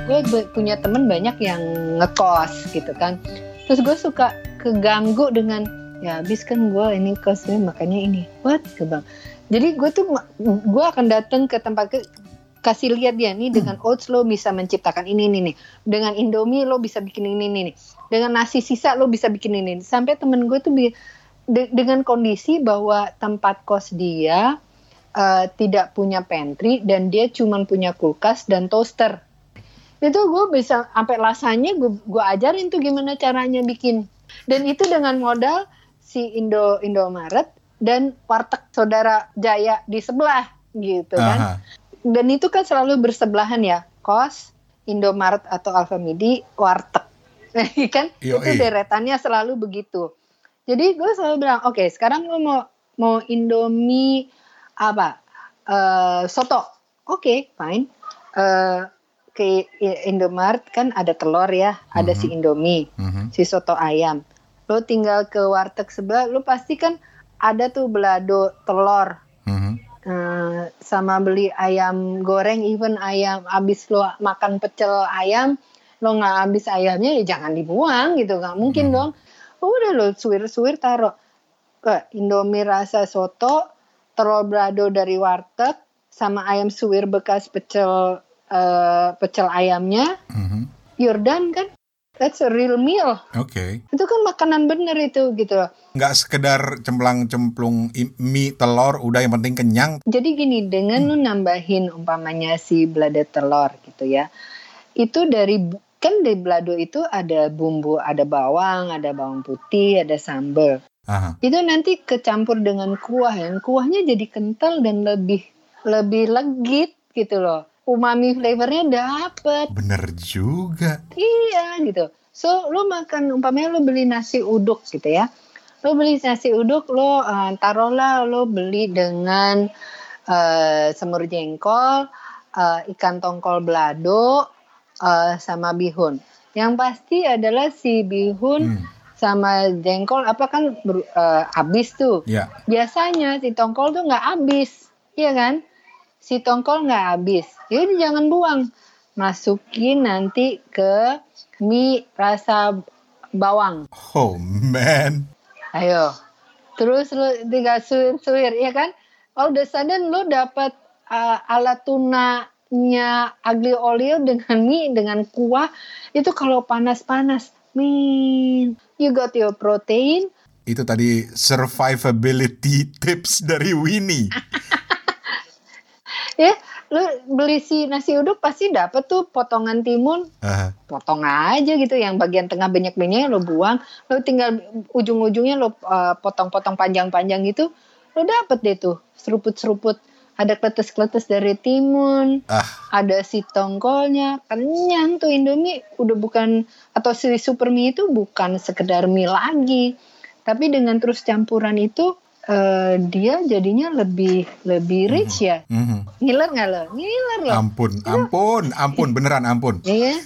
Gue punya temen banyak yang ngekos gitu kan. Terus gue suka keganggu dengan ya habis kan gue ini kosnya makanya ini. What? Ke bang. Jadi gue tuh gue akan datang ke tempat kasih lihat dia nih dengan hmm. oats lo bisa menciptakan ini ini nih dengan indomie lo bisa bikin ini ini nih dengan nasi sisa lo bisa bikin ini, ini. sampai temen gue tuh de, dengan kondisi bahwa tempat kos dia uh, tidak punya pantry dan dia cuma punya kulkas dan toaster itu gue bisa sampai lasanya gue gue ajarin tuh gimana caranya bikin dan itu dengan modal si Indo Indomaret dan warteg saudara Jaya di sebelah gitu kan. Aha. Dan itu kan selalu bersebelahan ya, kos, Indomaret atau Alfamidi, warteg. kan Yoi. itu deretannya selalu begitu. Jadi gue selalu bilang, oke okay, sekarang lo mau mau Indomie apa? Uh, soto. Oke, okay, fine. Uh, ke Indomaret kan ada telur ya, ada mm -hmm. si Indomie, mm -hmm. si soto ayam lo tinggal ke warteg sebelah lo pasti kan ada tuh belado telur mm-hmm. Uh, sama beli ayam goreng even ayam abis lo makan pecel ayam lo nggak habis ayamnya ya jangan dibuang gitu nggak mungkin mm-hmm. dong. Oh, udah lo suwir-suwir taruh ke Indomie rasa soto telur belado dari warteg sama ayam suwir bekas pecel uh, pecel ayamnya. Done kan That's a real meal. Oke. Okay. Itu kan makanan bener itu gitu. Nggak sekedar cemplang cemplung mie telur, udah yang penting kenyang. Jadi gini, dengan hmm. lu nambahin umpamanya si belada telur gitu ya, itu dari kan di belado itu ada bumbu, ada bawang, ada bawang putih, ada sambal. Aha. Itu nanti kecampur dengan kuah, yang kuahnya jadi kental dan lebih lebih legit gitu loh umami flavornya dapet. Bener juga. Iya gitu. So lo makan umpamanya lo beli nasi uduk gitu ya. Lo beli nasi uduk lo uh, taruhlah lo beli dengan uh, semur jengkol, uh, ikan tongkol belado, uh, sama bihun. Yang pasti adalah si bihun hmm. sama jengkol apa kan ber, uh, habis tuh. Yeah. Biasanya si tongkol tuh nggak habis, iya kan? Si tongkol nggak habis. Jadi jangan buang. Masukin nanti ke mie rasa bawang. Oh man. Ayo. Terus lu tinggal suwir-suwir ya kan? All the sudden lu dapat uh, alat tunanya agli olio dengan mie dengan kuah itu kalau panas-panas, min, you got your protein. Itu tadi survivability tips dari Winnie. Ya lu beli si nasi uduk pasti dapet tuh potongan timun. Uh. potong aja gitu yang bagian tengah banyak-banyaknya lo buang. Lo tinggal ujung-ujungnya lo uh, potong-potong panjang-panjang gitu lo dapet deh tuh seruput-seruput. Ada kletes-kletes dari timun, uh. ada si tongkolnya, kenyang tuh Indomie. Udah bukan atau si super mie itu bukan sekedar mie lagi, tapi dengan terus campuran itu uh, dia jadinya lebih lebih mhm. rich ya. Mm-hmm. Ngiler nggak lo? Ngiler lo. Ampun, ampun, ampun, beneran ampun. Iya.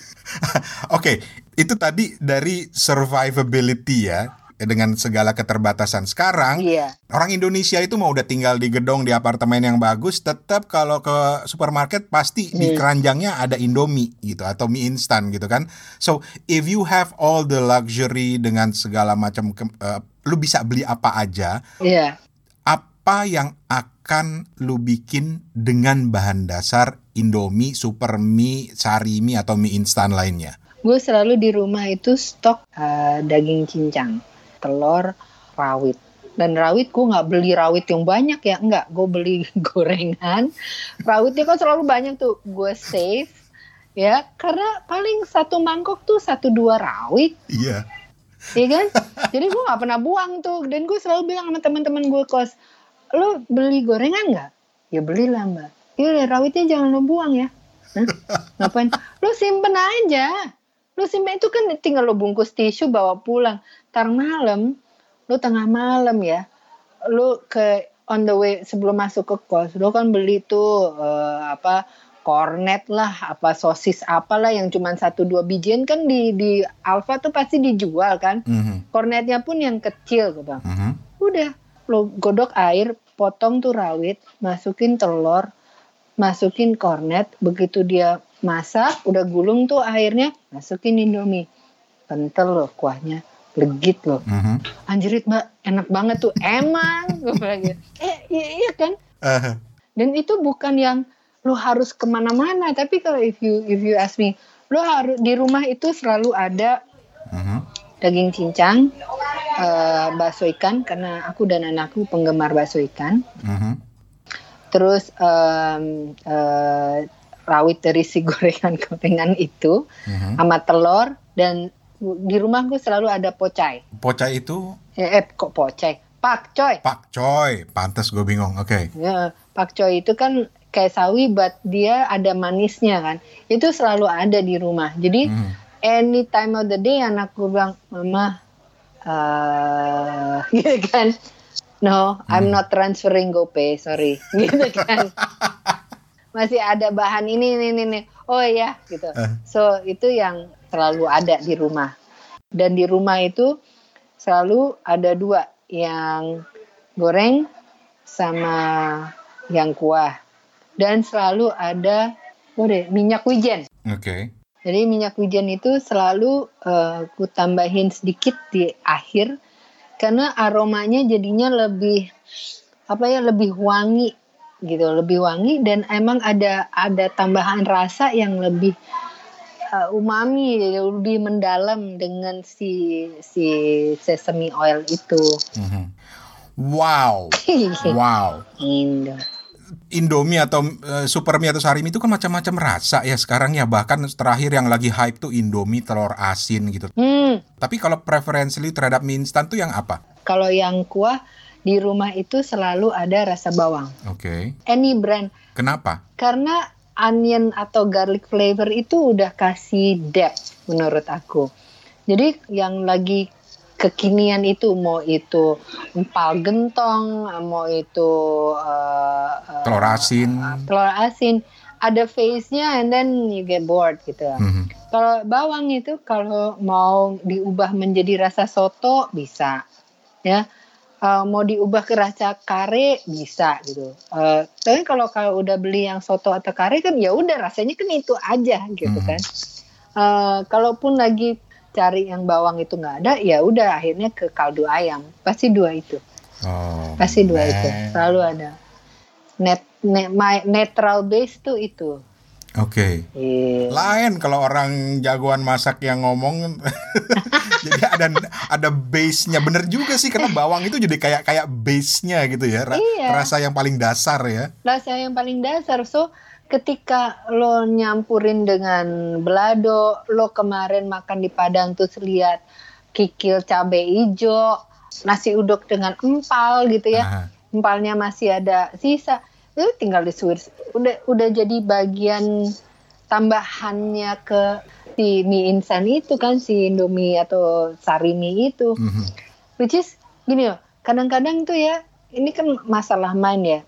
Oke, okay, itu tadi dari survivability ya dengan segala keterbatasan sekarang iya. orang Indonesia itu mau udah tinggal di gedung di apartemen yang bagus tetap kalau ke supermarket pasti hmm. di keranjangnya ada Indomie gitu atau mie instan gitu kan so if you have all the luxury dengan segala macam uh, lu bisa beli apa aja. Iya. Apa yang akan lu bikin dengan bahan dasar Indomie, super mie, sari mie atau mie instan lainnya? Gue selalu di rumah itu stok uh, daging cincang, telur, rawit. Dan rawit gue nggak beli rawit yang banyak ya, enggak. Gue beli gorengan. Rawitnya kan selalu banyak tuh. Gue save ya karena paling satu mangkok tuh satu dua rawit. Iya Iya kan? Jadi gue nggak pernah buang tuh. Dan gue selalu bilang sama teman-teman gue kos, lo beli gorengan nggak? Ya belilah mbak. Iya rawitnya jangan lo buang ya. Hah? Ngapain? Lo simpen aja. Lo simpen itu kan tinggal lo bungkus tisu bawa pulang. Tar malam, lo tengah malam ya, lo ke on the way sebelum masuk ke kos, lo kan beli tuh uh, apa kornet lah, apa sosis apalah yang cuma satu dua bijian kan di di Alfa tuh pasti dijual kan. Mm-hmm. Kornetnya pun yang kecil gitu bang. Mm-hmm. Udah lo godok air, potong tuh rawit, masukin telur, masukin kornet, begitu dia masak, udah gulung tuh airnya, masukin indomie, kental loh kuahnya, legit loh. Mm-hmm. Anjirit mbak, enak banget tuh, emang gue bilang gitu. Eh iya, iya kan. Uh-huh. Dan itu bukan yang lo harus ke mana-mana tapi kalau if you if you ask me lo harus di rumah itu selalu ada uh-huh. daging cincang uh, bakso ikan karena aku dan anakku penggemar bakso ikan uh-huh. terus um, uh, rawit dari si gorengan-gorengan itu uh-huh. sama telur dan di rumahku selalu ada pocai pocai itu eh, eh kok pocai pak coy pak coy pantas gue bingung oke okay. ya pak coy itu kan kayak sawi but dia ada manisnya kan. Itu selalu ada di rumah. Jadi hmm. any time of the day anakku bilang mama uh, gitu kan. No hmm. I'm not transferring GoPay sorry. Gitu kan. Masih ada bahan ini ini ini oh ya gitu. Uh. so itu yang selalu ada di rumah. Dan di rumah itu selalu ada dua yang goreng sama yang kuah dan selalu ada oh deh, minyak wijen. Oke. Okay. Jadi minyak wijen itu selalu uh, ku tambahin sedikit di akhir karena aromanya jadinya lebih apa ya lebih wangi gitu, lebih wangi dan emang ada ada tambahan rasa yang lebih uh, umami lebih mendalam dengan si si sesame oil itu. Mm -hmm. Wow. wow. Indo. Indomie atau uh, Supermie atau Sarimi itu kan macam-macam rasa ya sekarang ya bahkan terakhir yang lagi hype tuh Indomie telur asin gitu. Hmm. Tapi kalau preferensi terhadap mie instan tuh yang apa? Kalau yang kuah di rumah itu selalu ada rasa bawang. Oke. Okay. Any brand. Kenapa? Karena onion atau garlic flavor itu udah kasih depth menurut aku. Jadi yang lagi kekinian itu mau itu empal gentong mau itu uh, telur asin. telur asin. Ada face-nya and then you get bored gitu. Mm-hmm. kalau bawang itu kalau mau diubah menjadi rasa soto bisa ya. Uh, mau diubah ke rasa kare bisa gitu. Uh, tapi kalau kalau udah beli yang soto atau kare kan ya udah rasanya kan itu aja gitu mm-hmm. kan. Uh, kalaupun lagi cari yang bawang itu nggak ada ya udah akhirnya ke kaldu ayam pasti dua itu oh, pasti dua man. itu selalu ada net, net my netral base tuh itu Oke. Okay. Iya. Yeah. Lain kalau orang jagoan masak yang ngomong jadi ada ada base-nya. Bener juga sih karena bawang itu jadi kayak kayak base-nya gitu ya. Iya. Rasa yang paling dasar ya. Rasa yang paling dasar. So ketika lo nyampurin dengan belado, lo kemarin makan di Padang tuh lihat kikil cabe hijau, nasi uduk dengan empal gitu ya. Aha. Empalnya masih ada sisa. Itu tinggal disuir. Udah udah jadi bagian tambahannya ke si mie instan itu kan si Indomie atau sari mie itu. Mm -hmm. Which is gini loh, kadang-kadang tuh ya ini kan masalah main ya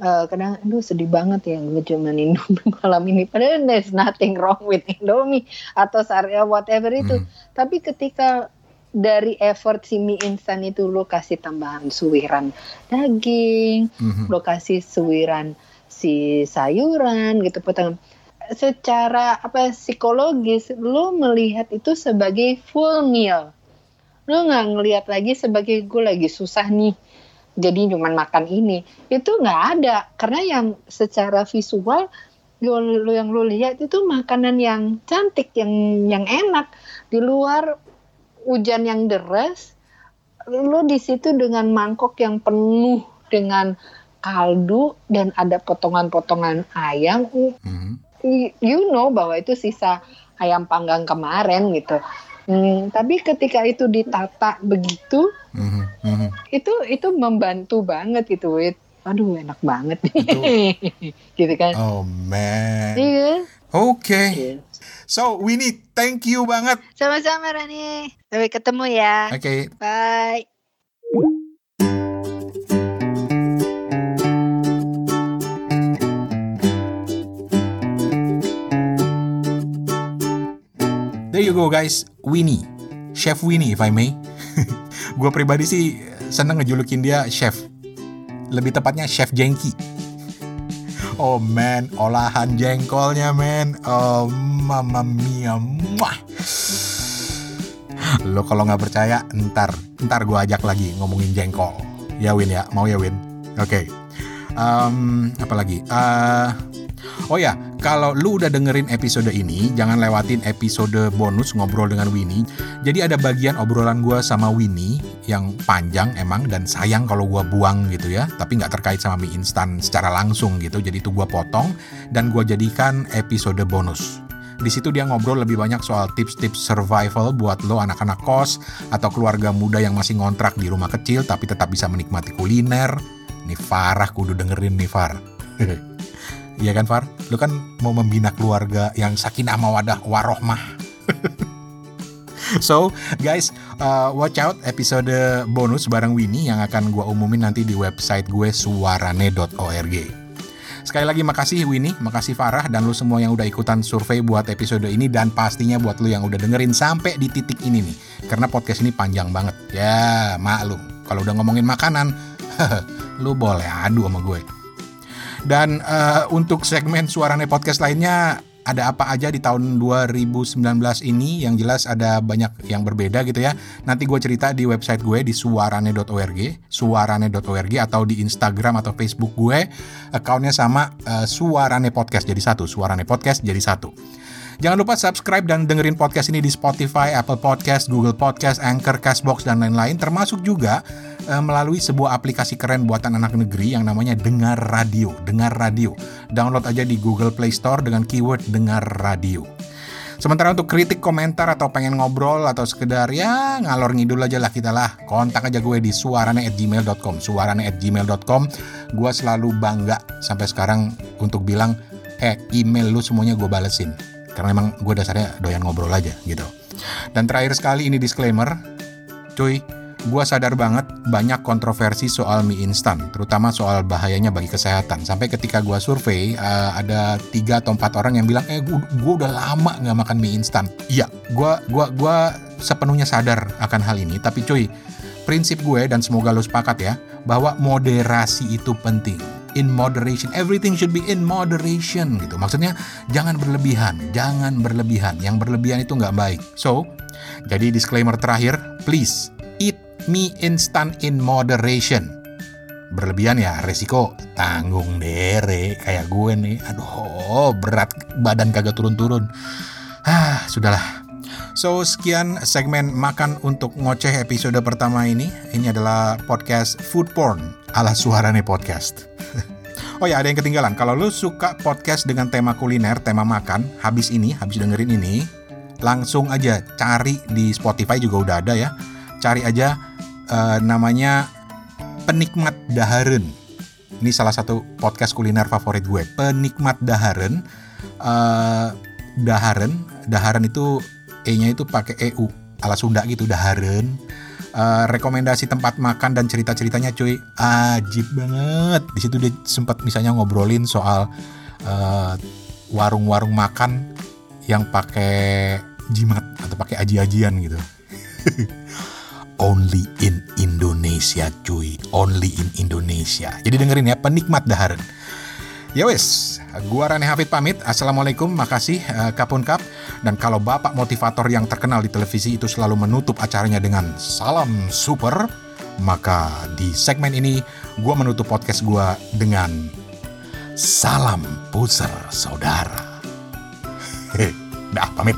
uh, kadang aduh sedih banget ya gue cuma Indomie malam ini. Padahal there's nothing wrong with Indomie atau Saria whatever itu. Hmm. tapi ketika dari effort si mie instan itu lo kasih tambahan suwiran daging hmm. lo kasih suwiran si sayuran gitu potongan secara apa psikologis lo melihat itu sebagai full meal. Lo nggak ngelihat lagi sebagai gue lagi susah nih jadi cuma makan ini. Itu nggak ada. Karena yang secara visual lo yang lo lihat itu makanan yang cantik yang yang enak. Di luar hujan yang deras lo di situ dengan mangkok yang penuh dengan kaldu dan ada potongan-potongan ayam. Mm -hmm. you know bahwa itu sisa ayam panggang kemarin gitu. Hmm, tapi ketika itu ditata begitu, mm -hmm. itu itu membantu banget gitu, Wit. Aduh enak banget nih, gitu kan? Oh man. Iya. Oke. Okay. Yes. So Winnie, thank you banget. Sama-sama Rani. Sampai ketemu ya. Oke. Okay. Bye. There you go guys, Winnie. Chef Winnie if I may. gue pribadi sih seneng ngejulukin dia chef. Lebih tepatnya chef Jengki. Oh man, olahan jengkolnya man. Oh mama mia. Mwah. Lo kalau nggak percaya, ntar, ntar gue ajak lagi ngomongin jengkol. Ya Win ya, mau ya Win? Oke. Okay. Um, apa lagi? Uh, Oh ya, kalau lu udah dengerin episode ini, jangan lewatin episode bonus ngobrol dengan Winnie. Jadi ada bagian obrolan gue sama Winnie yang panjang emang dan sayang kalau gue buang gitu ya. Tapi nggak terkait sama mie instan secara langsung gitu. Jadi itu gue potong dan gue jadikan episode bonus. Di situ dia ngobrol lebih banyak soal tips-tips survival buat lo anak-anak kos atau keluarga muda yang masih ngontrak di rumah kecil tapi tetap bisa menikmati kuliner. Nih Farah kudu dengerin nih Far. Iya kan Far? Lu kan mau membina keluarga yang sakinah mawadah warohmah. so guys, uh, watch out episode bonus bareng Winnie yang akan gue umumin nanti di website gue suarane.org. Sekali lagi makasih Winnie, makasih Farah dan lu semua yang udah ikutan survei buat episode ini dan pastinya buat lu yang udah dengerin sampai di titik ini nih. Karena podcast ini panjang banget. Ya, maklum. Kalau udah ngomongin makanan, lu boleh adu sama gue. Dan uh, untuk segmen Suarane Podcast lainnya ada apa aja di tahun 2019 ini yang jelas ada banyak yang berbeda gitu ya. Nanti gue cerita di website gue di suarane.org, suarane.org atau di Instagram atau Facebook gue. Accountnya sama uh, Suarane Podcast jadi satu, Suarane Podcast jadi satu. Jangan lupa subscribe dan dengerin podcast ini di Spotify, Apple Podcast, Google Podcast, Anchor, Castbox, dan lain-lain. Termasuk juga uh, melalui sebuah aplikasi keren buatan anak negeri yang namanya Dengar Radio. Dengar Radio. Download aja di Google Play Store dengan keyword Dengar Radio. Sementara untuk kritik, komentar, atau pengen ngobrol, atau sekedar ya ngalor ngidul aja lah kita lah. Kontak aja gue di suarane@gmail.com. Suarane@gmail.com. Gue selalu bangga sampai sekarang untuk bilang, eh email lu semuanya gue balesin karena emang gue dasarnya doyan ngobrol aja gitu. Dan terakhir sekali ini disclaimer, cuy, gue sadar banget banyak kontroversi soal mie instan, terutama soal bahayanya bagi kesehatan. Sampai ketika gue survei, uh, ada tiga atau empat orang yang bilang, eh gue, udah lama nggak makan mie instan. Iya, gue gua, gua sepenuhnya sadar akan hal ini, tapi cuy, prinsip gue dan semoga lo sepakat ya, bahwa moderasi itu penting in moderation. Everything should be in moderation gitu. Maksudnya jangan berlebihan, jangan berlebihan. Yang berlebihan itu nggak baik. So, jadi disclaimer terakhir, please eat mie instant in moderation. Berlebihan ya resiko tanggung dere kayak gue nih. Aduh, berat badan kagak turun-turun. Ah, sudahlah. So, sekian segmen Makan untuk Ngoceh episode pertama ini. Ini adalah podcast Food Porn ala Suarane Podcast. oh ya, ada yang ketinggalan. Kalau lu suka podcast dengan tema kuliner, tema makan, habis ini, habis dengerin ini, langsung aja cari di Spotify juga udah ada ya. Cari aja uh, namanya Penikmat Daharen. Ini salah satu podcast kuliner favorit gue. Penikmat Daharen. Uh, Daharen, Daharen itu E-nya itu pakai EU ala Sunda gitu, Daharen uh, rekomendasi tempat makan dan cerita-ceritanya cuy. Ajib banget. Di situ dia sempat misalnya ngobrolin soal uh, warung-warung makan yang pakai jimat atau pakai aji-ajian gitu. Only in Indonesia cuy. Only in Indonesia. Jadi dengerin ya penikmat daharan Ya wes, gua Rane Hafid pamit. Assalamualaikum, makasih uh, Kapun Kap. Dan kalau bapak motivator yang terkenal di televisi itu selalu menutup acaranya dengan salam super, maka di segmen ini gua menutup podcast gua dengan salam puser saudara. Hehe, dah pamit.